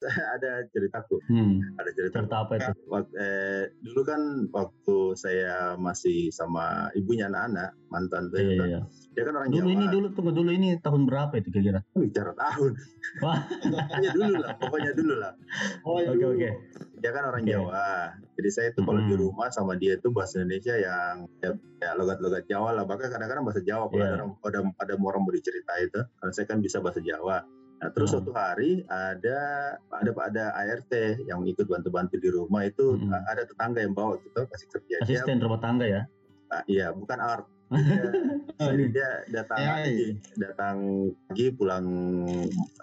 ada ceritaku. Hmm. Ada cerita. Cerita apa itu? Wak- eh, dulu kan waktu saya masih sama ibunya anak-anak mantan tuh, Iya, itu, iya, iya. dia kan orang Dulu Jawa. ini dulu tunggu dulu ini tahun berapa itu kira-kira? bicara tahun. Pokoknya dulu lah, pokoknya dulu lah. Oh, ya Oke dulu. oke. Dia kan orang Oke. Jawa. Jadi saya tuh kalau di rumah sama dia tuh bahasa Indonesia yang ya, ya logat-logat Jawa lah. Bahkan kadang-kadang bahasa Jawa kalau Iya. ada ada, ada orang mau dicerita itu. Karena saya kan bisa bahasa Jawa. Nah, terus Hmm. suatu hari ada ada ada ART yang ikut bantu-bantu di rumah itu Mm-mm. ada tetangga yang bawa gitu kasih kerja dia. Asisten rumah tangga ya. Ah, iya, bukan art. Dia, jadi dia datang Ya, pagi, datang pagi pulang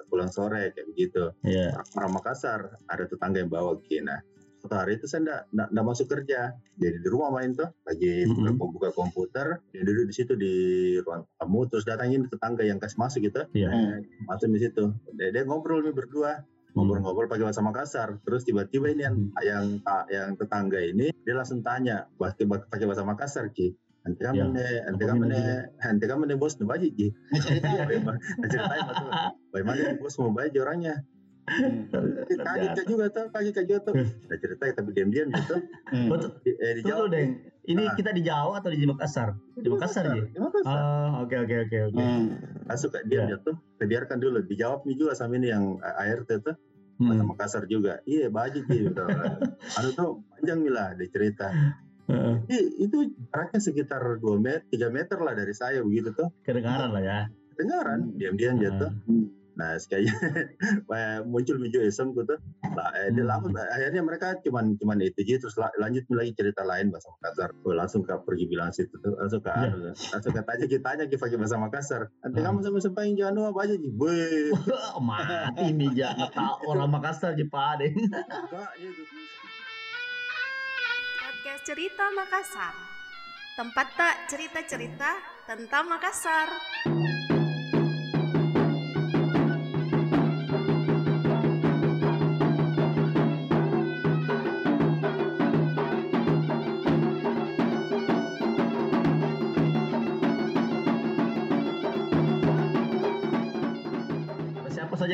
pulang sore kayak begitu. Iya. Orang Makassar ada tetangga yang bawa gini. Nah, suatu hari itu saya enggak, enggak, enggak masuk kerja. Jadi di rumah main tuh, lagi buka, buka komputer, dia duduk di situ di ruang tamu, terus datangin tetangga yang kasih masuk gitu, Iya. Eh, masuk di situ. Dia, dia ngobrol nih berdua, ngobrol-ngobrol pakai bahasa Makassar. Terus tiba-tiba ini yang yang yang tetangga ini dia langsung tanya pakai pakai bahasa Makassar ki. Nanti kamu Ya, nih, nanti kamu nih, nanti kamu nih bos nu baji ki. Cerita. Ceritain. Bagaimana nih bos mau baji orangnya? Hmm. Kaget juga tuh, kaget kan juga tuh. Udah cerita tapi diam-diam gitu. Hmm. Tu- Di, eh, Tunggu dijawab. deng. Ini Ah. kita di Jawa atau di Makassar? Di Makassar ya. Di Makassar. Oh, oke oke oke oke. Hmm. Langsung kayak diam Ya. dia tuh. Biarkan dulu. Dijawab nih juga sama ini yang eh, ART tuh. Hmm. Makassar juga. Iya, baji ki. Gitu. Anu tuh panjang nih lah cerita. Heeh. Ih, itu jaraknya sekitar 2 meter, 3 meter lah dari saya begitu tuh. Kedengaran lah ya. Dengaran, diam-diam dia tuh. Hmm. Nah, sekali muncul video iseng gitu. Lah, eh, dia Hmm. lama, akhirnya mereka cuman cuman itu aja terus la- lanjut lagi cerita lain bahasa Makassar. Oh, langsung ke pergi bilang situ tuh, langsung ke anu, langsung ke tanya kita tanya kita pakai bahasa Makassar. Nanti Hmm. kamu sama sempang jangan apa aja ji. Weh. Mati nih jangan tahu orang Makassar Jepang deh. Podcast Cerita Makassar. Tempat tak cerita-cerita tentang Makassar.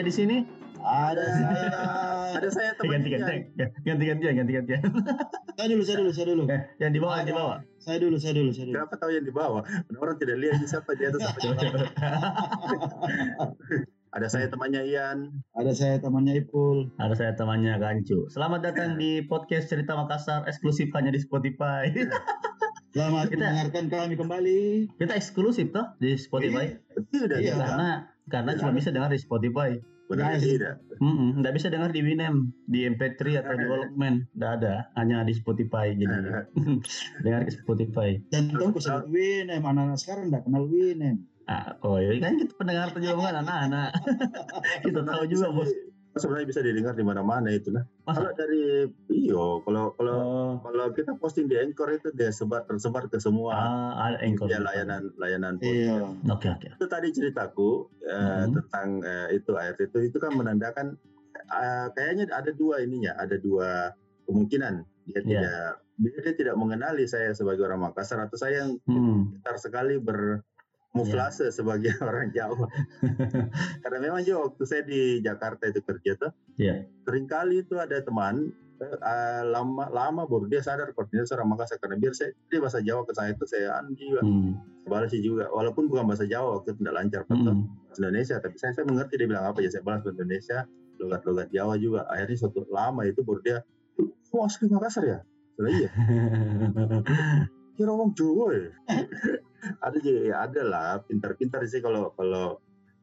Di sini? Ada saya. Ada saya Ganti temannya. ganti ganti ganti ganti ganti. Saya dulu, saya dulu, saya dulu. Eh, yang di bawah yang di bawah. Saya dulu, saya dulu, saya dulu. Kenapa tahu yang di bawah? Orang tidak lihat siapa di atas apa di bawah. Ada saya temannya Ian. Ada saya temannya Ipul. Ada saya temannya Gancu. Selamat datang di podcast Cerita Makassar eksklusif hanya di Spotify. Selamat Kita- mendengarkan kami kembali. Kita eksklusif toh di Spotify. Iya. tidak. Karena karena cuma bisa dengar di Spotify. Benar Iya, tidak. Mm nggak bisa dengar di Winem, di MP3 atau di Walkman, nggak ada, hanya di Spotify. Jadi dengar ke Spotify. Dan tahu aku sebut Winem. Anak-anak sekarang tidak kenal Winem. Ah, oh iya kan kita pendengar terjemahan anak-anak. kita tahu juga bos. Sebenarnya bisa didengar di mana-mana itu nah. Masa? Kalau dari iyo, kalau kalau Oh, kalau kita posting di Anchor itu dia sebar tersebar ke semua ah, ada engkau. ya layanan layanan. Iya. Oke oke. itu tadi ceritaku eh, Mhm. tentang eh, itu ayat itu itu kan menandakan eh, kayaknya ada dua ininya ada dua kemungkinan dia Iya. tidak dia, dia tidak mengenali saya sebagai orang Makassar atau saya yang Hmm. pintar sekali bermuflase sebagai orang Jawa. Karena memang juga waktu saya di Jakarta itu kerja tuh Iya. sering kali itu ada teman eh, lama lama baru dia sadar kalau dia seorang Makassar. Karena biar saya dia bahasa Jawa ke saya itu saya anu juga Hmm. balas sih juga. Walaupun bukan bahasa Jawa waktu itu tidak lancar betul. Hmm. bahasa Indonesia tapi saya, saya mengerti dia bilang apa ya saya balas bahasa Indonesia logat-logat Jawa juga. Akhirnya suatu lama itu baru dia oh asli Makassar ya? Saya, iya. Kira orang Jawa ya ada aja ya ada lah pintar-pintar sih kalau kalau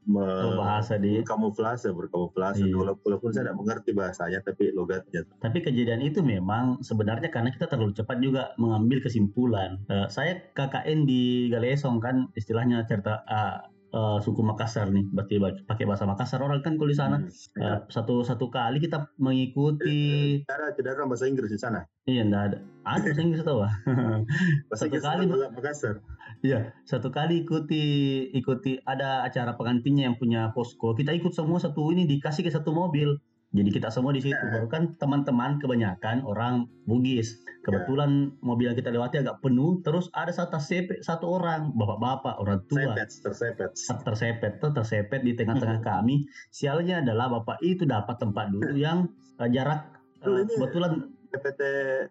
me- bahasa di berkamuflase berkamuflase Iya. walaupun, walaupun saya tidak mengerti bahasanya tapi logatnya Tapi kejadian itu memang sebenarnya karena kita terlalu cepat juga mengambil kesimpulan. Eh, saya KKN di Galesong kan istilahnya cerita ah, eh, suku Makassar nih, berarti pakai bahasa Makassar orang kan kalau di sana Hmm. Ya. eh, satu satu kali kita mengikuti tidak ada tidak ada bahasa Inggris di sana iya enggak ada ada bahasa Inggris tahu ah. bahasa Satu Inggris kali, Makassar Iya, satu kali ikuti ikuti ada acara pengantinnya yang punya posko. Kita ikut semua satu ini dikasih ke satu mobil. Jadi kita semua di situ. Baru kan teman-teman kebanyakan orang Bugis. Kebetulan mobil yang kita lewati agak penuh, terus ada satu CP, satu orang, bapak-bapak, orang tua. Sepet, tersepet. tersepet tuh tersepet di tengah-tengah kami. Sialnya adalah bapak itu dapat tempat duduk yang eh, jarak eh, Oh, ini- kebetulan PPT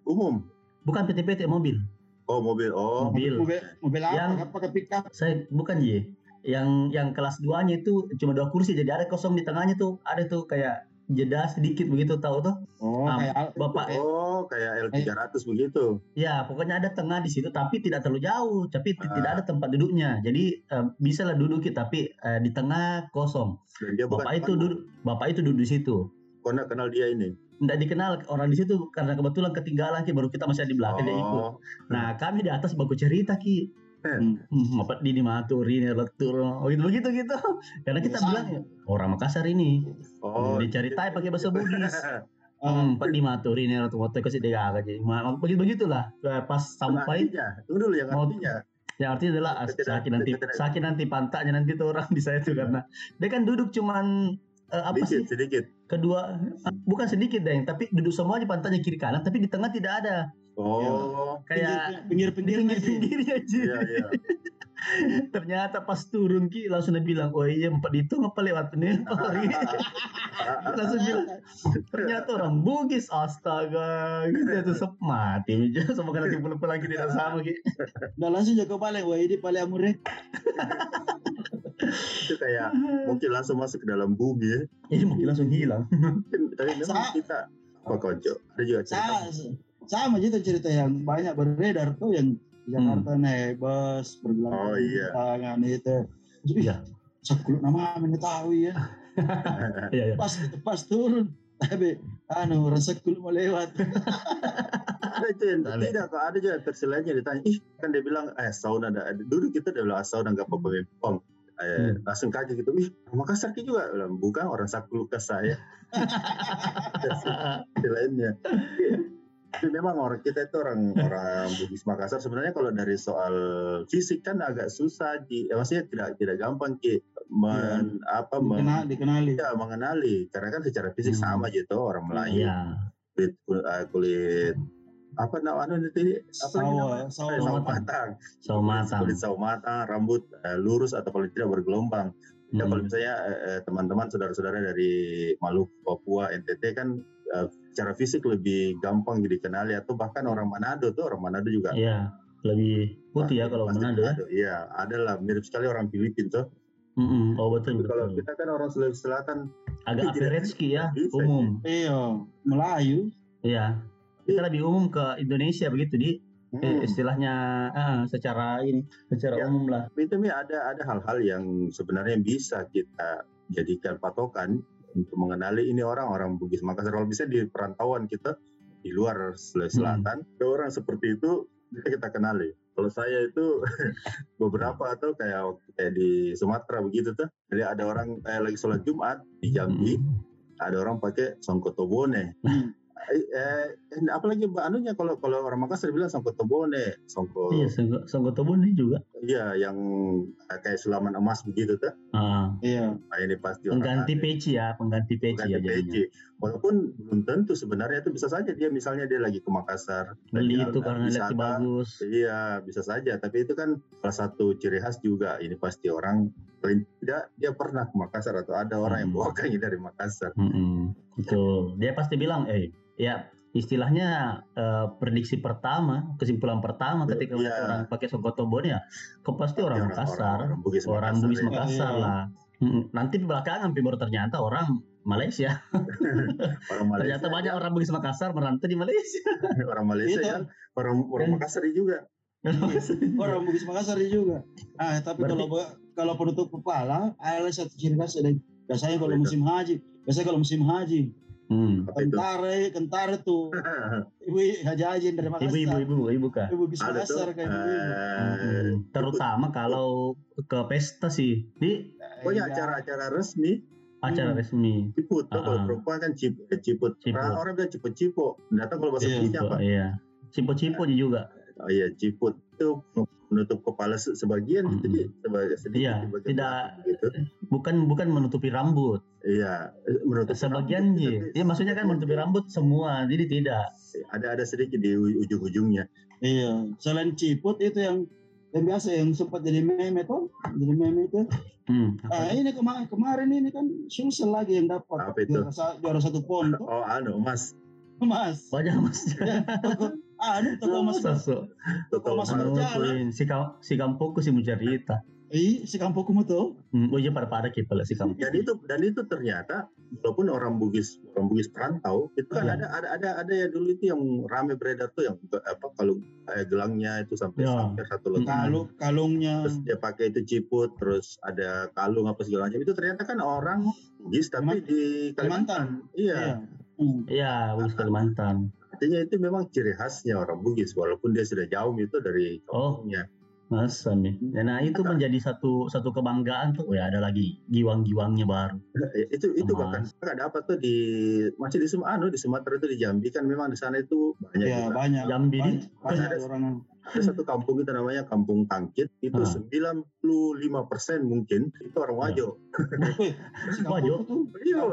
umum. bukan PT-PT mobil. Oh mobil. Oh. Mobil. Mobil, mobil apa? Yang- Apa? Saya bukan J. Yang yang kelas 2-nya itu cuma dua kursi jadi ada kosong di tengahnya tuh. Ada tuh kayak jeda sedikit begitu tahu tuh. Oh, Ah, kayak al- Bapak Oh kayak L300 begitu. ya pokoknya ada tengah di situ tapi tidak terlalu jauh, tapi Ah. tidak ada tempat duduknya. Jadi eh, bisa lah duduk tapi eh, di tengah kosong. Dan dia bukan Bapak itu duduk Bapak itu duduk di situ. Kau kenal dia ini. Tidak dikenal orang di situ karena kebetulan ketinggalan ki baru kita masih ada di belakang dia ikut. Oh. Nah kami di atas baku cerita ki. Hmm. Hmm, apa di maturi ini letur, oh gitu begitu gitu. Karena kita Biasa. bilang ya, orang Makassar ini Oh. diceritain pakai bahasa Bugis. Hmm, pak di maturi ini atau waktu kasih dia agak jadi. Begitu begitulah. Pas sampai tunggu dulu yang Mau- artinya. yang artinya adalah sakit nanti tidak- sakit nanti pantatnya nanti tuh orang di saya tuh karena dia kan duduk cuman eh, apa Sedikit, sih sedikit. kedua ah, bukan sedikit deh tapi duduk semuanya pantatnya kiri kanan tapi di tengah tidak ada Oh. kayak di pinggir-pinggir pinggir-pinggirnya aja Iya, iya. ternyata pas turun ki langsung dia bilang oh iya empat itu apa lewat ini langsung bilang ternyata orang Bugis astaga gitu tuh sep mati aja sama kena timbul lagi tidak sama ki Udah langsung jaga balik. Wah ini paling amure. itu kayak mungkin langsung masuk ke dalam bumi ya. ini mungkin langsung hilang Tapi memang kita apa konco? Ada juga cerita. Sa- sama tuh cerita yang banyak beredar tuh yang di Jakarta naik bus Oh, iya. tangan itu. Iya. Sekuluk nama mengetahui ya. iya iya Pas pas turun tapi anu orang sekuluk mau lewat. ada itu yang tidak kok ada juga terselanya ditanya ih kan dia bilang eh sauna ada dulu kita dia bilang "Ah, sauna nggak apa-apa pom eh, Hmm. langsung kaget gitu ih Makassar ki juga Bilang, bukan orang Sakulukas saya lainnya tapi memang orang kita itu orang orang Bugis Makassar sebenarnya kalau dari soal fisik kan agak susah di eh, maksudnya tidak tidak gampang ki men, apa men- Dikenal, dikenali. ya, mengenali. Karena kan secara fisik Hmm. sama gitu orang Melayu. Iya. Kulit kulit, kulit apa namanya itu apa lagi Sawo, sawo Eh, sawo matang. sawo matang. Kulit sawo matang rambut eh, lurus atau paling tidak bergelombang. Ya Hmm. kalau misalnya eh, eh, teman-teman saudara-saudara dari Maluku Papua NTT kan eh, secara fisik lebih gampang dikenali atau bahkan orang Manado tuh orang Manado juga iya lebih putih ya kalau Manado ya. Iya ada lah mirip sekali orang Filipina tuh. Mm-mm. oh betul Tapi kalau betul. kita kan orang Sulawesi Selatan agak tidak- average ki ya bisa, umum. Iya, Melayu. iya kita lebih umum ke Indonesia begitu di. Eh, hmm, istilahnya ah, secara ini secara Ya. umum lah. itu ada ada hal-hal yang sebenarnya bisa kita jadikan patokan untuk mengenali ini orang orang Bugis Makassar kalau bisa di perantauan kita di luar Sulawesi Hmm. Selatan ada orang seperti itu bisa kita kenali kalau saya itu beberapa atau kayak kayak di Sumatera begitu tuh jadi ada orang kayak lagi sholat Jumat di Jambi Mm. ada orang pakai songkotobone Hmm. eh, eh, apalagi mbak anunya kalau kalau orang Makassar bilang songkotobone songko iya ini juga iya yang kayak sulaman emas begitu tuh Ah, Iya. Nah, ini pasti orang pengganti ada. peci ya pengganti peci Pengganti ya peci. jadinya Walaupun belum tentu sebenarnya itu bisa saja dia misalnya dia lagi ke Makassar. beli itu karena wisata. bagus Iya, bisa saja. Tapi itu kan salah satu ciri khas juga. Ini pasti orang tidak dia pernah ke Makassar atau ada orang yang Hmm. bawa kaki dari Makassar. Mm-mm. Betul. Dia pasti bilang, eh, ya istilahnya eh, prediksi pertama, kesimpulan pertama ketika Iya. melihat orang pakai songkotobon ya, kok pasti orang Orang- Makassar, orang Bugis orang Makassar, Bugis ya. Makassar Iya. lah. Mm, Nanti belakangan baru ternyata orang Malaysia. Orang Malaysia. Ternyata banyak orang Bugis Makassar merantau di Malaysia. orang Malaysia Itu. ya. Orang orang Kan- Makassar juga. Orang Bugis Makassar juga. Ah, tapi Berarti- kalau kalau penutup kepala, ada satu ciri khas ada. Biasanya kalau musim haji, biasanya kalau musim haji, Hmm. Kentare, kentare tuh ibu haji haji dari Makassar. Ibu-ibu, ibu, ibu kah? Ibu Bugis ada tuh. Makassar kayak ibu. eh, Mm, Terutama kalau ke pesta sih, di Pokoknya Iya. acara-acara resmi acara Hmm. resmi. ciput tuh kalau perempuan kan cip, eh, ciput. Ciput. Orang, orang bilang ciput cipo. Datang kalau bahasa Iya, Bugis apa? Iya. Cipo-cipo juga. Oh iya ciput. Itu menutup kepala se- sebagian gitu sebagai sedikit Iya, di bagian tidak- gitu. bukan bukan menutupi rambut Iya, eh, menutup sebagian rambut, ya maksudnya kan menutupi rambut semua jadi tidak ada ada sedikit di ujung-ujungnya. Iya, selain ciput itu yang yang biasa yang sempat jadi meme tuh, jadi meme itu. hmm. Ah ini kemarin kemarin ini kan Sulsel lagi yang dapat Apa itu? juara, juara satu pon tuh, Oh, anu, Mas, Mas. wajah mas Ya, ah. Toto Mas Mas. Anu. berjalan. si si kampungku si mencerita Ih, si kampungku tuh. hmm. oh iya pada pada kipala si kampung Dan itu dan itu ternyata walaupun orang Bugis orang Bugis perantau itu kan Iya. ada ada ada ada ya dulu itu yang rame beredar tuh yang apa kalau eh, gelangnya itu sampai Ya. sampai satu lengan. Kalung, kalungnya. Terus dia pakai itu ciput, terus ada kalung apa segala macam. Itu ternyata kan orang Bugis tapi Kalimantan. di Kalimantan. Iya. Hmm. iya bagus Kalimantan Artinya itu memang ciri khasnya orang Bugis walaupun dia sudah jauh itu dari Oh. kampungnya. masa nih Ya, nah itu menjadi satu satu kebanggaan tuh ya ada lagi giwang-giwangnya baru Eh, itu itu Emas. bahkan ada apa tuh di masih di Sumatera, anu, di Sumatera itu di Jambi kan memang di sana itu banyak Ya, juga. banyak. Jambi Banyak, banyak Ada- orang Ada satu kampung itu namanya Kampung Tangkit itu Ah. 95% mungkin itu orang Ya. Wajo. Wajo. tuh. Iya.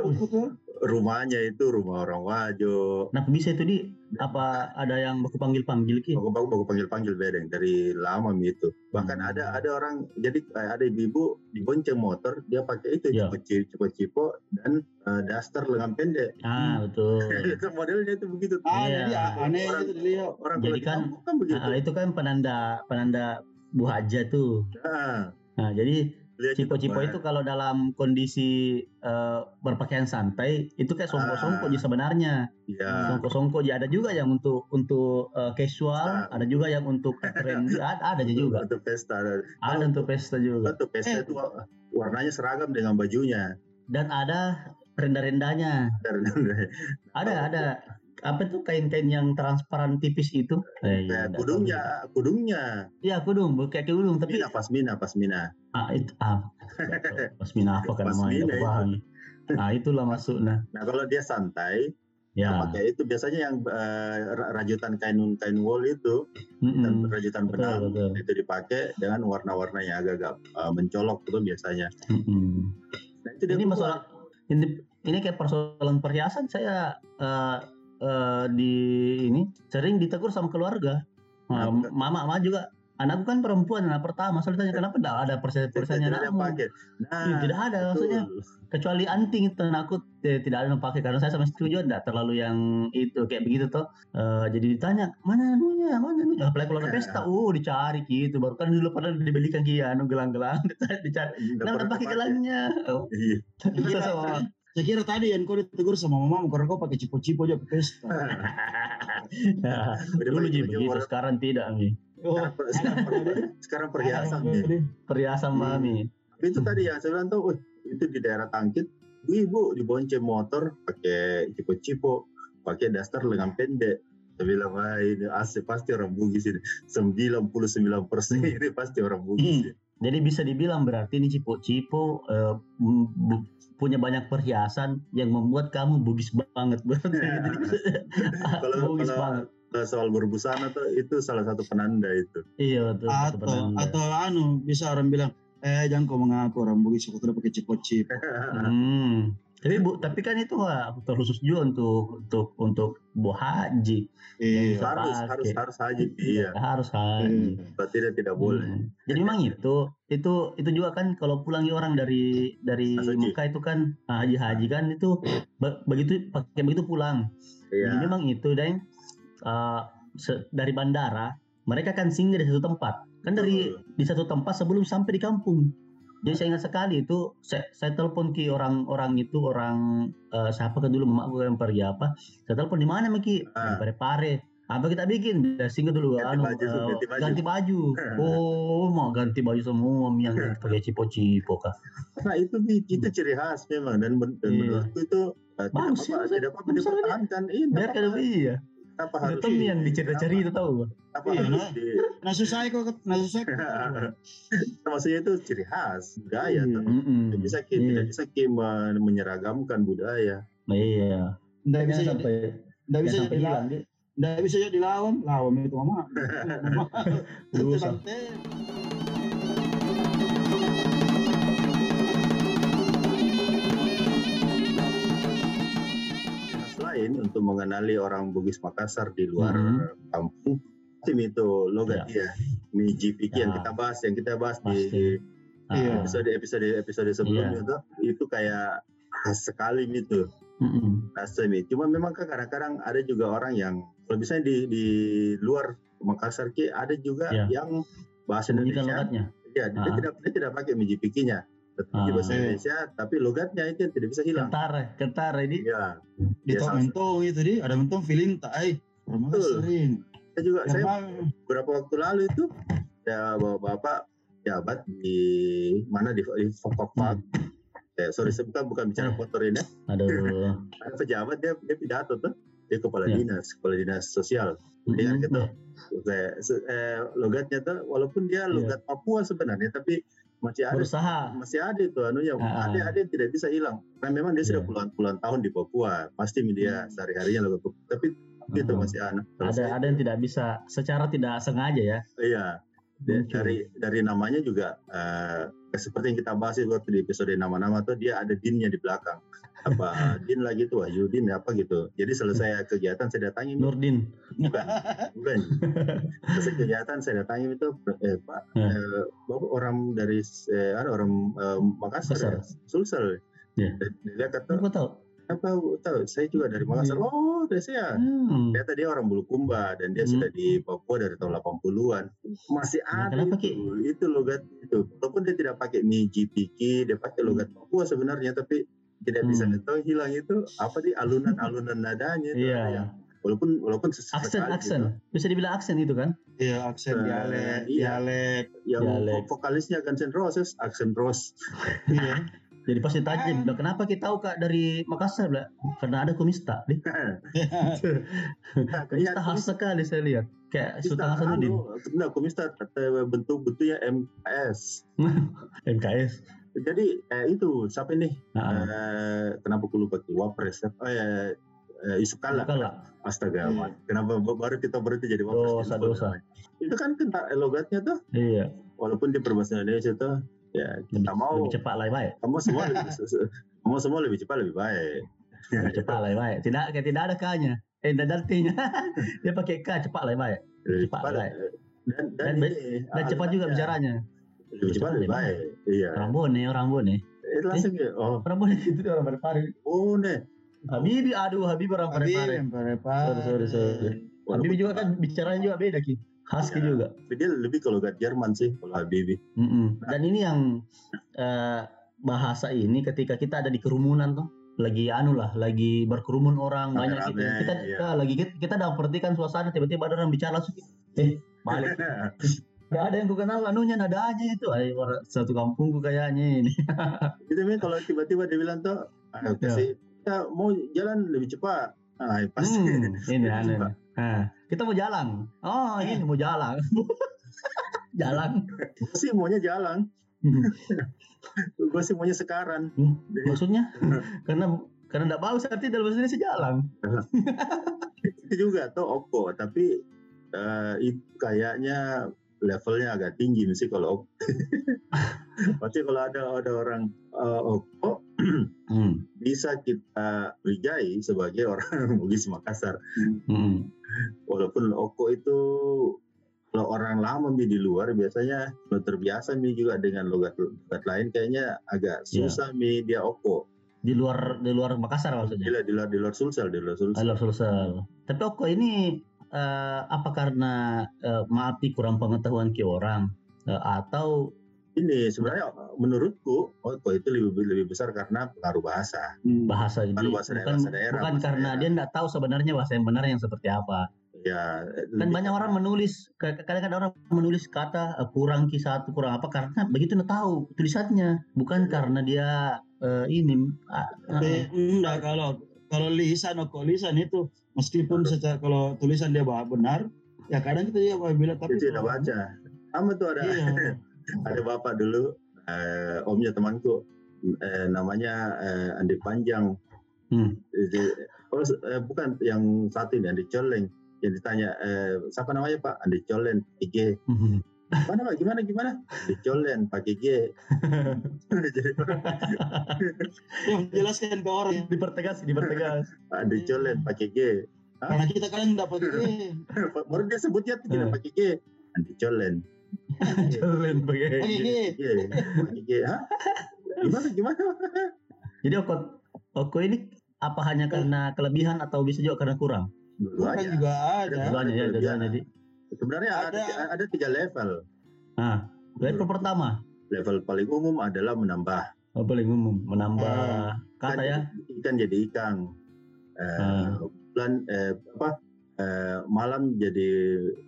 Rumahnya itu rumah orang Wajo. nah bisa itu di apa ada yang baku panggil-panggil ki Baku baku baku panggil panggil bedeng dari lama itu. Bahkan Hmm. ada ada orang jadi eh, ada ibu-ibu dibonceng motor dia pakai itu Ya. cipo cipo cipo dan eh, daster lengan pendek. ah betul itu modelnya itu begitu. Ah, Iya. jadi aneh Orang- gitu dilihat. Orang Jadi kalau di kan- kan begitu. Ah, itu kan penanda penanda bu haja tuh Nah, nah jadi cipo-cipo itu kalau dalam kondisi eh, berpakaian santai itu kayak songko-songko Ah. sebenarnya Ya. songko-songko aja ada juga yang untuk untuk eh, casual Ah. ada juga yang untuk trendy ada ada aja juga Untuk pesta. ada untuk pesta juga Untuk pesta Eh. itu warnanya seragam dengan bajunya. dan ada renda-rendanya ada ada apa tuh kain-kain yang transparan tipis itu eh, iya, tahu kudungnya, kudungnya. iya kudung kayak kudung tapi Pasmina, pasmina, pasmina. ah itu ah pasmina apa kan namanya Pasmina itu. nah itulah masuk nah Nah kalau dia santai, ya pakai itu biasanya yang eh, ra- rajutan kain kain wool itu dan Mm-mm. rajutan betul benang betul itu dipakai dengan warna-warna yang agak-agak eh, mencolok itu biasanya. Mm-mm. Nah, itu dia ini masalah ini ini kayak persoalan perhiasan saya eh, eh, di ini sering ditegur sama keluarga. Nah, mama mama juga. Anakku kan perempuan anak pertama. Saya ditanya kenapa tidak ada persen persennya anakmu pakai. Nah, Iya, tidak ada betul. maksudnya. Kecuali anting itu aku eh, tidak ada yang pakai. Karena saya sama istri juga tidak terlalu yang itu kayak begitu toh. Eh, jadi ditanya mana anunya? Mana anunya? Apalagi kalau ada pesta oh dicari gitu. Baru kan dulu pernah dibelikan kia anu gelang-gelang. Dicari dicari. Nah udah pakai gelangnya oh, Iya. bisa sama Saya kira tadi yang kau ditegur sama mamamu karena kau pakai cipo-cipo aja ke pesta. Dulu jadi begitu sekarang tidak mi Oh, sekarang, sekarang, perhiasan nih. perhiasan Hmm. mami Tapi itu tadi yang saya bilang tuh, "Wih, itu di daerah Tangkit, bu ibu dibonceng motor pakai cipo-cipo, pakai daster lengan pendek. Saya bilang, wah ini asli pasti orang Bugis ini. 99 persen Hmm. ini pasti orang Bugis. ya." Jadi bisa dibilang berarti ini cipo-cipo eh, bu- punya banyak perhiasan yang membuat kamu bugis banget berarti Jadi, Kalau- bugis kalau- banget Kalau Soal berbusana tuh itu salah satu penanda itu. iya betul betul, atau betul. atau anu bisa orang bilang eh jangan kau mengaku orang Bugis aku udah pakai cipo-cipo. Hmm. Tapi bu, tapi kan itu wah, terkhusus juga untuk untuk untuk bu haji. Iya. Harus pakai. harus harus aja iya. Harus haji. Berarti dia tidak boleh. Hmm. Jadi memang itu itu itu juga kan kalau pulang orang dari dari Haji. Mekah itu kan ah, haji haji kan itu be- begitu pakai begitu pulang. Jadi Iya. memang itu dan uh, dari bandara mereka kan singgah di satu tempat. Kan dari di satu tempat sebelum sampai di kampung. Jadi saya ingat sekali itu saya, saya telepon ke orang-orang itu orang eh, siapa kan dulu mamaku yang pergi apa. Saya telepon di mana Maki? Ah. Di Pare-Pare. Apa kita bikin? Singgah dulu Ganti anu, baju, eh, ganti baju. ganti baju. Oh, mau ganti baju semua yang pakai cipo-cipo kah. Nah itu itu ciri khas memang dan, dan Iya. menurutku itu eh, tidak apa-apa, ya, tidak apa-apa bagus, dipertahankan. Iya, Biar kan iya. Kenapa harus Itu yang dicerita-cerita tahu. gak? apa Iya, harus nah. di Nah susah kok, nah susah. maksudnya itu ciri khas budaya Iya. tuh. Mm-mm. Tidak bisa ki, Iya. tidak bisa ki men- menyeragamkan budaya. Iya. Nggak bisa jadi, sampai nggak bisa jangan sampai hilang. Nggak bisa jadi dilawan, lawan itu mama. Mama. Selain untuk mengenali orang Bugis Makassar di luar Mhm. kampung, tim itu logat dia, Mi GPK yang Ya. kita bahas, yang kita bahas Pasti. di Iya. Ah, episode episode episode sebelumnya tuh, itu kayak khas sekali itu khasnya Mi. Cuma memang kan kadang-kadang ada juga orang yang kalau misalnya di di luar Makassar Ki ada juga Ya. yang bahasa Indonesia, logatnya. ya dia Ah. tidak dia tidak pakai Mi GPK-nya, tapi Ah. bahasa. Indonesia, tapi logatnya itu yang tidak bisa hilang. Kentara, kentara ini. Iya, Di Ya, mentong itu di, ada mentong feeling tak. Orang Betul. sering. saya juga saya Memang beberapa waktu lalu itu ya bapak-bapak jabat di mana di di Fok Park. Ya, sorry, saya bukan bukan bicara Eh. kotor ini. Aduh. Ada pejabat dia dia pidato tuh. Dia kepala Ya. dinas, kepala dinas sosial. Dia kan Mm-mm. gitu. Se- eh, logatnya tuh walaupun dia Iya. logat Papua sebenarnya tapi masih ada Berusaha. masih ada itu anunya Ah, ah. ada ada yang tidak bisa hilang karena memang dia sudah Iya. puluhan-puluhan tahun di Papua pasti dia Hmm. sehari-harinya logat Papua. tapi itu Mm-mm. masih aneh Kalau Ada ada yang tidak bisa secara tidak sengaja ya. iya. Dari dari namanya juga eh, seperti yang kita bahas itu waktu di episode nama-nama tuh dia ada dinnya di belakang apa din lagi tuh Wahyudin apa gitu jadi selesai kegiatan saya datangin Nurdin. bukan bukan selesai kegiatan saya datangin itu eh, pak Ya. eh, orang dari eh, orang eh, Makassar ya? Sulsel Ya. dia dia kata tahu. Apa tahu saya juga dari Makassar Iya. oh dari saya Hmm. Ternyata dia orang Bulukumba dan dia Hmm. sudah di Papua dari tahun 80-an. Masih Nah, ada kenapa, itu, itu logat itu. Walaupun dia tidak pakai Mi GPK, dia pakai logat Papua sebenarnya tapi tidak bisa Hmm. tahu hilang itu apa di alunan-alunan nadanya itu yang- Iya. walaupun walaupun Aksen sesekali aksen. gitu. Bisa dibilang aksen itu kan? Iya aksen Eh, dialek, iya. dialek. yang Dialek. vokalisnya Guns N' Roses aksen Rose Iya. Jadi pasti tanya, "Bilang, kenapa kita tahu kak dari Makassar? Bilang, Karena ada komista. Dih, komista khas sekali saya lihat. Kayak Sultan Hasanuddin. Nah, komista bentuk bentuknya MKS. MKS. Jadi eh, itu siapa ini? Nah, Eh, kenapa aku lupa Wapres? Oh ya, eh, Yusuf Kala. Kala. Astaga, Hmm. Kenapa ba- baru kita berhenti jadi Wapres? Dosa, dosa. Itu kan kena logatnya tuh, Iya. walaupun di berbahasa Indonesia tuh, ya kita Lebih, mau, lebih cepat lah baik. kamu semua lebih, kamu semua lebih cepat lebih baik. Lebih cepat lah baik. Tidak kayak tidak ada k-nya. Eh, tidak ada artinya. Dia pakai k cepat lah baik. Lebih Cepat cepat. baik. Dan, dan, Dan ini, Dan cepat juga alasannya bicaranya. Lebih cepat lebih baik. Iya. Orang Bone, orang Bone. Eh, langsung ya. Oh, Orang Bone itu orang oh nih. Habibi, aduh Habibi orang Habib Parepare. yang Parepare. Sorry, sorry, sorry. Habibi juga kan bicaranya juga beda ki. Husky Iya. juga. Dia lebih ke logat Jerman sih, kalau Habibi. Mm-mm. Dan ini yang eh, bahasa ini ketika kita ada di kerumunan tuh lagi anu lah, lagi berkerumun orang banyak gitu. Kita iya. ah, lagi kita, kita perhatikan suasana tiba-tiba ada orang bicara langsung eh balik. Gak ada yang ku kenal anunya nadanya itu. Ay, orang satu kampungku kayaknya ini. Itu memang kalau tiba-tiba dia bilang tuh, ah, Ya. kasih, kita mau jalan lebih cepat. Ah, pasti. Hmm, ini aneh. Kita mau jalan. Oh, ini mau jalan. jalan. Gue sih maunya jalan. Gue sih maunya sekarang. Hmm, Maksudnya karena karena enggak bau artinya dalam bahasa Indonesia jalan. Itu juga tuh Oppo, tapi eh, itu kayaknya levelnya agak tinggi mesti kalau Oppo. Berarti kalau ada ada orang Oppo Hmm. bisa kita berigai sebagai orang Bugis Makassar. Hmm. Walaupun Oppo itu kalau orang lama di luar biasanya kalau terbiasa mi juga dengan logat logat lain kayaknya agak Iya. susah mi dia Oppo. Di luar di luar Makassar maksudnya. Di, luar- di luar di luar Sulsel di luar Sulsel. Alur Sulsel. Tapi Oko ini eh, apa karena maaf nih kurang pengetahuan ke orang Eh, atau Ini sebenarnya menurutku Oppo itu lebih lebih besar karena pengaruh bahasa. Hmm. bahasa Baru bahasa daerah, bukan bahasa daerah, bukan bahasa karena daerah. dia nggak tahu sebenarnya bahasa yang benar yang seperti apa. Ya, lebih banyak orang menulis kadang-kadang orang menulis kata kurang ki satu kurang apa karena begitu nggak tahu tulisannya bukan karena dia eh, ini Tapi enggak kalau kalau lisan kok lisan itu meskipun secara kalau tulisan dia benar ya kadang kita juga bilang tapi itu tidak baca. Sama tuh ada Iya. ada bapak dulu eh, omnya temanku eh, namanya eh, Andi Panjang. Hmm. Jadi, oh, eh, bukan yang satu ini Andi Coleng. Jadi ditanya, eh, siapa namanya Pak? Andi Colen, IG. Mana Pak? Gimana gimana? Andi Colen, pakai G. Yang menjelaskan ke orang. dipertegas, dipertegas. Andi Colen, pakai G. Karena kita kadang dapat eh, Baru dia sebutnya tidak pakai G. Andi Colen. Jalan pakai. G. G. Pakai G. Gimana gimana? Jadi Oko, Oko ini apa hanya karena kelebihan atau bisa juga karena kurang? Dua-duanya. juga ada. Keduanya ya, keduanya. Sebenarnya ada, Ada- ada tiga level. nah, level pertama Level paling umum adalah menambah. oh, paling umum menambah kata ya. Ikan jadi ikan. Eh, Ah. bulan eh, apa? Eh, malam jadi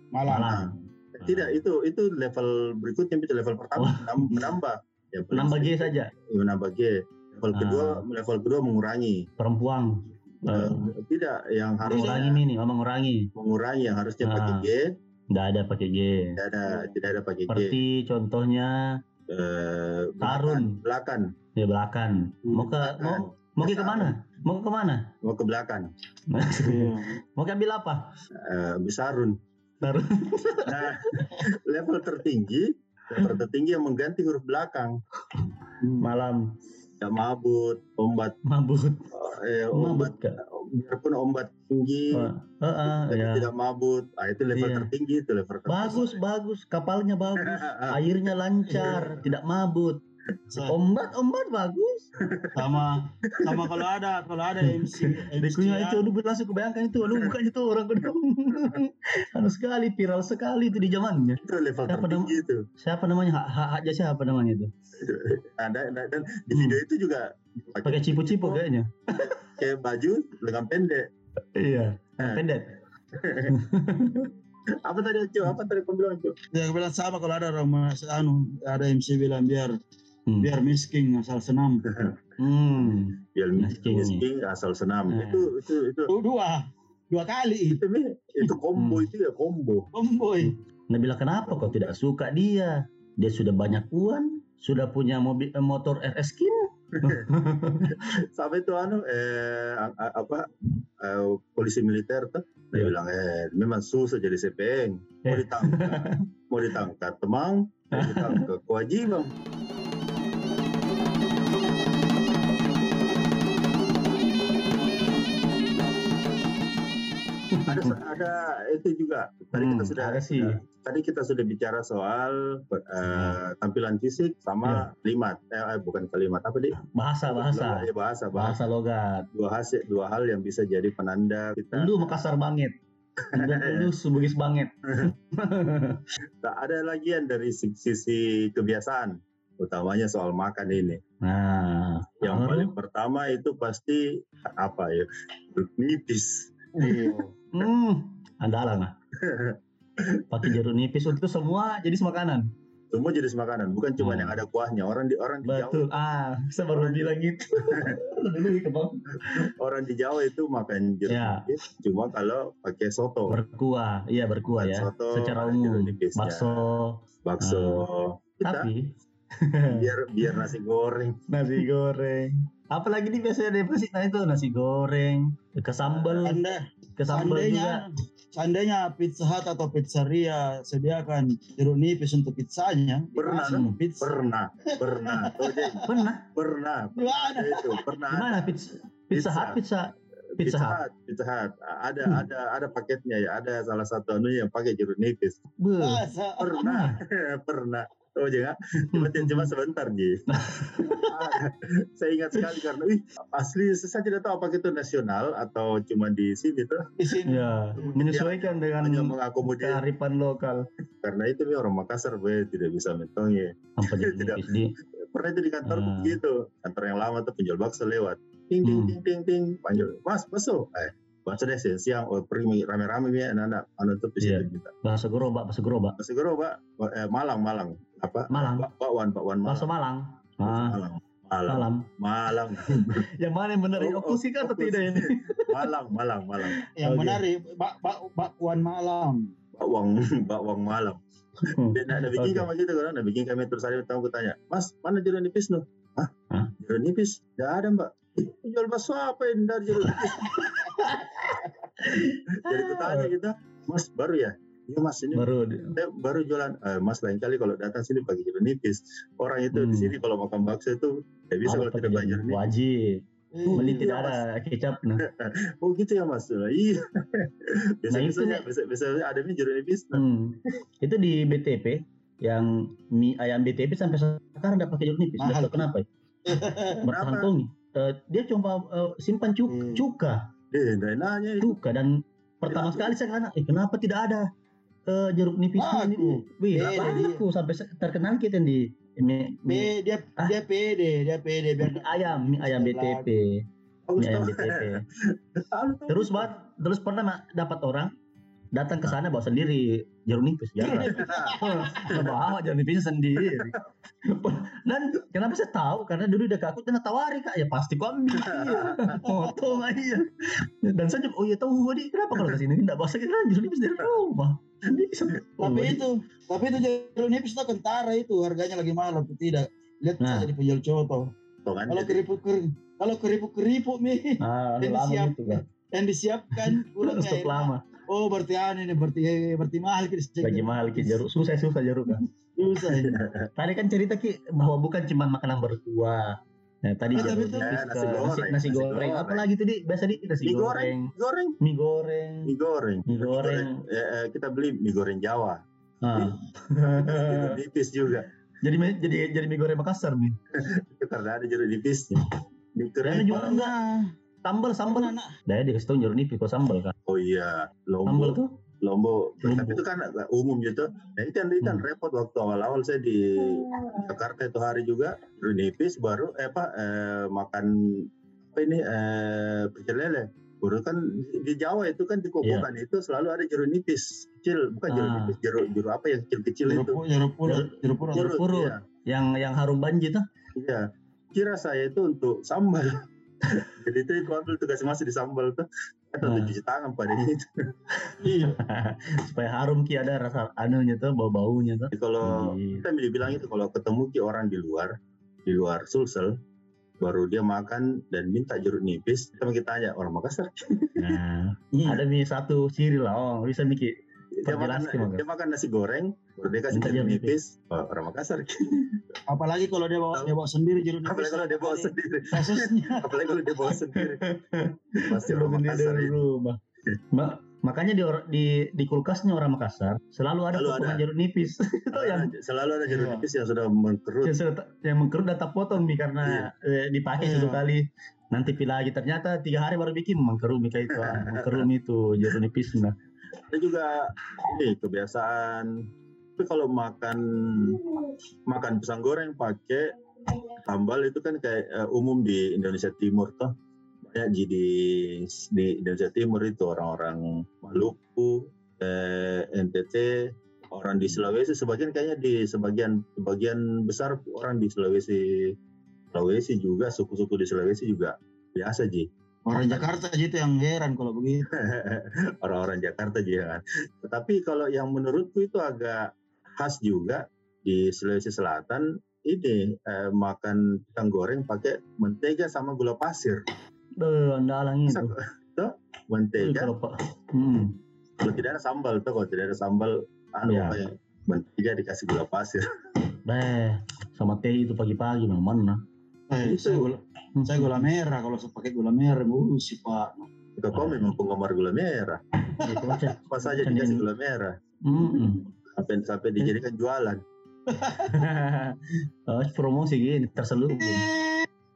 Malam. Malam. Eh, Tidak, itu itu level berikutnya itu level pertama menam- menambah. Ya, Menambah G saja. ya, menambah G. Level Ah. kedua, level kedua mengurangi. Perempuan. Eh, Eh, tidak, yang harus mengurangi ini, oh, mengurangi. mengurangi yang harusnya pakai Ah. G, Tidak ada pakai G. tidak ada tidak ada pakai G. Seperti contohnya Eh, Tarun. belakang, di belakang. Mau ke mau mau ke ke mana? Mau ke ke mana? mau ke belakang. Iya. mau ke ambil apa? Eh, besarun. Tarun. Nah, level tertinggi, level tertinggi yang mengganti huruf belakang. Malam Ya, mabut, ombat, mabut. eh, ombat, Mabut biarpun ombat tinggi, Oh, Heeh, tapi ya. tidak mabut. Ah, itu level Iya. tertinggi itu level tertinggi. Bagus, bagus. Kapalnya bagus. Airnya lancar, tidak mabut. Sa- Ombat, ombat bagus. sama sama kalau ada kalau ada MC Dekunya itu, aduh langsung kebayangkan itu, aduh bukan itu orang kedua. anu sekali, viral sekali itu di zamannya. Itu level Siapa tertinggi itu. Siapa namanya? Hak hak aja siapa namanya itu? Ada dan, dan di Hmm. video itu juga Pakai cipu-cipu kayaknya. kayak baju lengan pendek. Iya. Eh. Pendek. Apa tadi Cu? Apa tadi kau bilang Cu? ya bilang sama kalau ada orang mas- anu ada MC bilang biar Hmm. biar miskin asal senam Hmm. Biar Misking. miskin asal senam. Eh. Itu itu itu Oh, dua dua kali itu itu combo Hmm. itu ya combo. omboy Nabila kenapa kau tidak suka dia? Dia sudah banyak uang, sudah punya mobil eh, motor RS King. Sampai itu anu eh apa eh, polisi militer tuh dia Iya. bilang eh memang susah jadi CPN. Mau Eh. ditangkap, mau ditangkap temang, mau ditangkap kewajiban. Ada ada itu juga. Tadi kita Hmm, sudah ada sih. sudah- tadi kita sudah bicara soal eh, tampilan fisik sama kalimat eh, eh, bukan kalimat apa di Bahasa, bahasa. Eh, bahasa bahasa Bahasa logat. dua hasil dua hal yang bisa jadi penanda kita. Lu Makassar banget. Lu subugis banget. tak ada lagi yang dari si- sisi kebiasaan utamanya soal makan ini. Nah, yang paling pertama itu pasti apa ya? Nipis Hmm, andalan lah. Pakai jeruk nipis untuk semua jenis makanan. semua jenis makanan bukan cuma Hmm. yang ada kuahnya orang di orang di Jawa Betul. Ah, saya baru bilang gitu. Itu orang di Jawa itu makan jeruk Ya. nipis cuma kalau pakai soto Berkuah, iya berkuah ya. soto, Secara umum, nipisnya. bakso. bakso kita Tapi biar biar nasi goreng nasi goreng. Apalagi nih biasanya depresi nah itu nasi goreng, ke sambal, anda ke sambal juga. seandainya seandainya Pizza Hut atau pizzeria sediakan jeruk nipis untuk pizzanya Pernah, ke pizza pernah pernah. Pernah? pernah ada. itu pernah Di mana pizza? Pizza Hut, pizza Pizza Hut. Pizza Hut. Ada Hmm. ada ada paketnya ya. Ada salah satu anu yang pakai jeruk nipis. Masa? Pernah, pernah. Oh jangan, cuma cuma sebentar Ji. Ah, saya ingat sekali karena, ih asli saya tidak tahu apakah itu nasional atau cuma di sini tuh di sini Ya, menyesuaikan dengan hanya mengakomodir kearifan lokal. karena itu nih orang Makassar be tidak bisa mentong ya. Apa jeruk Tidak. di? Pernah itu di kantor Ah. begitu, kantor yang lama tuh penjual bakso lewat, ting ting Hmm. ting ting ting, panggil, mas bakso, eh bakso deh siang siang, oh pergi rame-rame ya anak-anak, anu tuh di Iya. situ kita. Bahasa gerobak, bahasa gerobak. Masih gerobak, eh, Malang, Malang. Apa? Malang. Bak- Bakwan, bakwan Bahasa Malang. Malang. Ah, Malang. Malang. Malam. Malang. Yang mana yang benar? Oh, oh, Opus kan atau tidak ini? Malang, Malang, Malang. yang Oke. menarik bak bak bakwan malam Bakwang, bakwang Malang. Dia nak, nak bikin kami gitu kan, nak bikin kami terus hari tahu aku tanya, Mas, mana jeruk nipis? Hah? Hah? Jeruk nipis? Tidak ada mbak. "Ih, Jual bakso apa yang dari nipis? Jadi kutanya gitu, Mas baru ya? Iya Mas ini Baru di- saya baru jualan. Eh, mas lain kali kalau datang sini pakai jeruk nipis. Orang itu di Hmm. sini kalau makan bakso itu tidak bisa kalau tidak pakai jeruk jeruk nipis. wajib. Eh, Beli Iya, tidak Mas. ada kecap. Nah, Oh gitu ya Mas. Lah, Iya. Biasa Nah, biasanya nih. biasa biasanya ada mie jeruk nipis. Nah, hmm. Itu di BTP yang mie ayam BTP sampai sekarang tidak pakai jeruk nipis. Mahal kenapa. ya. Kenapa? Eh, dia cuma eh, simpan cu- Hmm. cuka, itu. cuka dan pertama sekali saya kata, eh, kenapa tidak ada eh, jeruk nipis ini? Wih, dia. laku sampai terkenal kita di mie, dia Ah. dia pede, dia pede biar mie ayam, mie ayam BTP, mie ayam. BTP. Terus banget, terus pernah dapat orang datang ke sana bawa sendiri jeruk nipis jarang. bawa jeruk nipis sendiri. Dan kenapa saya tahu? Karena dulu udah aku kena tawari kak, ya pasti kau ambil. Iya. Potong aja. Dan saya juga, oh iya tahu Wadi, kenapa kalau ke sini enggak bawa kita jeruk nipis dari rumah. Bisa. Oh, Tapi Wadi. itu, tapi itu jeruk nipis itu kentara itu harganya lagi mahal atau tidak. Lihat Nah. saja di penjual coto. Potongan Kalau jadi. keriput keriput, kalau keriput keriput mie Ah, lama siap. gitu kan. yang disiapkan Stok lama. Oh berarti anu ini berarti berarti mahal kita Lagi mahal ki jeruk, susah susah jeruk kan. Susah ini. Tadi kan cerita ki bahwa bukan cuma makanan berkuah. Nah, tadi Eh, tapi jeruk itu- nipis Eh, ke nasi nasi, goreng, nasi nasi goreng. goreng. Apa lagi tadi? Biasa di nasi Mie goreng, goreng, mie goreng, mie goreng. mie goreng. Eh, eh, kita beli mie goreng Jawa. Ah. Nipis juga. jadi mie- jadi jadi mie goreng Makassar nih. Karena ada jeruk nipisnya. Mie Karena kering. juga enggak sambal sambal. Anak Dah dikasih tahu jeruk nipis kok sambal kan. Oh iya, Sambal Lombok. tuh Lombok. Lombok. Tapi itu kan umum gitu. Nah itu kan, itu kan Hmm. repot waktu awal-awal saya di Jakarta itu hari juga jeruk nipis baru eh apa eh, makan apa ini eh pecel lele. Baru kan di, Jawa itu kan di kokokan itu selalu ada jeruk nipis kecil, bukan jeruk Ah. nipis, jeruk jeruk apa yang kecil-kecil jeruk itu. jeruk purut, jeruk purut. jeruk purut. Iya, yang yang harum banji tuh. iya. Kira saya itu untuk sambal. Jadi itu aku ambil tuh kasih masih di sambal tuh. Kan untuk Ah. cuci tangan pada itu. Iya. Supaya harum ki ada rasa anunya tuh, bau-baunya tuh. Jadi kalau Iya. kita bilang itu kalau ketemu ki orang di luar di luar Sulsel baru dia makan dan minta jeruk nipis kita kita tanya orang Makassar Nah, Iya. ada mie satu ciri lah. Oh, bisa mikir. Dia makan dia makan nasi goreng baru dia kasih Minta jeruk jeruk nipis oh, orang Makassar Apalagi kalau dia bawa dia bawa sendiri jeruk nipis. apalagi kalau dia bawa sendiri. Kasusnya. apalagi kalau dia bawa sendiri. Pasti Belum orang Makassar rumah. Ma- makanya di, di di kulkasnya orang Makassar selalu ada Selalu potongan ada. jeruk nipis. Itu yang selalu ada jeruk Iya. nipis yang sudah mengkerut. Yang, sudah yang mengkerut dan tak potong nih karena eh, dipakai Iya. satu kali. Nanti pilih lagi. Ternyata tiga hari baru bikin mengkerut mie kayak itu. Ah, mengkerut itu jeruk nipis. Nah ada juga ini kebiasaan. Tapi kalau makan makan pisang goreng pakai sambal itu kan kayak eh, umum di Indonesia Timur toh. Banyak di di, Indonesia Timur itu orang-orang Maluku eh, NTT orang di Sulawesi sebagian kayaknya di sebagian sebagian besar orang di Sulawesi. Sulawesi juga suku-suku di Sulawesi juga biasa ji Orang Jakarta aja itu yang heran kalau begitu. orang-orang Jakarta juga. Tetapi kalau yang menurutku itu agak khas juga di Sulawesi Selatan ini eh, makan pisang goreng pakai mentega sama gula pasir. Duh, andalan itu Tuh, Wih, mentega hmm. kalau tidak ada sambal tuh kalau tidak ada sambal anu Iya. apa ya, mentega dikasih gula pasir. Beh, sama teh itu pagi-pagi memang mana Eh, Itu. Saya gula, saya gula merah kalau saya pakai gula merah, bu si pak. Jika kau memang penggemar gula merah, apa saja Kan dikasih gula merah. Mm-mm. Sampai sampai dijadikan jualan. oh, promosi gini terselubung.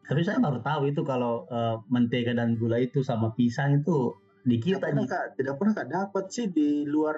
Tapi saya baru tahu itu kalau eh, mentega dan gula itu sama pisang itu di Tidak kita pernah Ji. kak, tidak pernah kak dapat sih di luar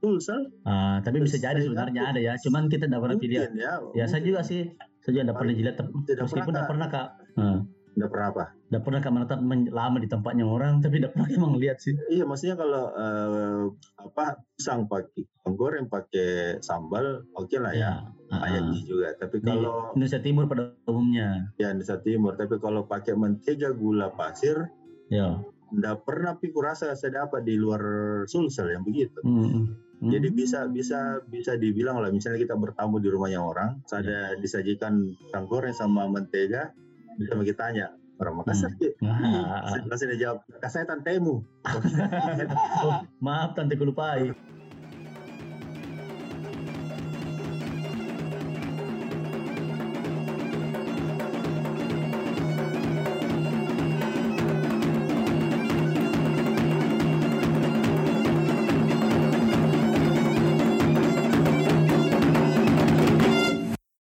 Sulsel. Ah, tapi bisa jadi sebenarnya ada ya. Cuman kita tidak pernah pilih. Mungkin ya. Ya saya juga sih. Saya juga tidak pernah jilat. Tidak Meskipun pernah, tidak pernah kak. Ah, Tidak pernah apa? Tidak pernah menetap men- lama di tempatnya orang. Tapi tidak pernah emang lihat sih. Iya, maksudnya kalau eh, apa pisang pakai goreng pakai sambal, oke lah ya, banyak ah. sih juga. Tapi Di kalau Indonesia Timur pada umumnya. ya Indonesia Timur, tapi kalau pakai mentega gula pasir, Ya. tidak pernah piku rasa saya dapat di luar Sulsel yang begitu. Hmm. Hmm. Jadi bisa bisa bisa dibilang lah, misalnya kita bertamu di rumahnya orang, ada disajikan pisang goreng sama mentega, bisa kita tanya, orang Makassar Ki. Nah, Langsung dia jawab, "Kak, saya tantemu. oh, maaf tante kulupai.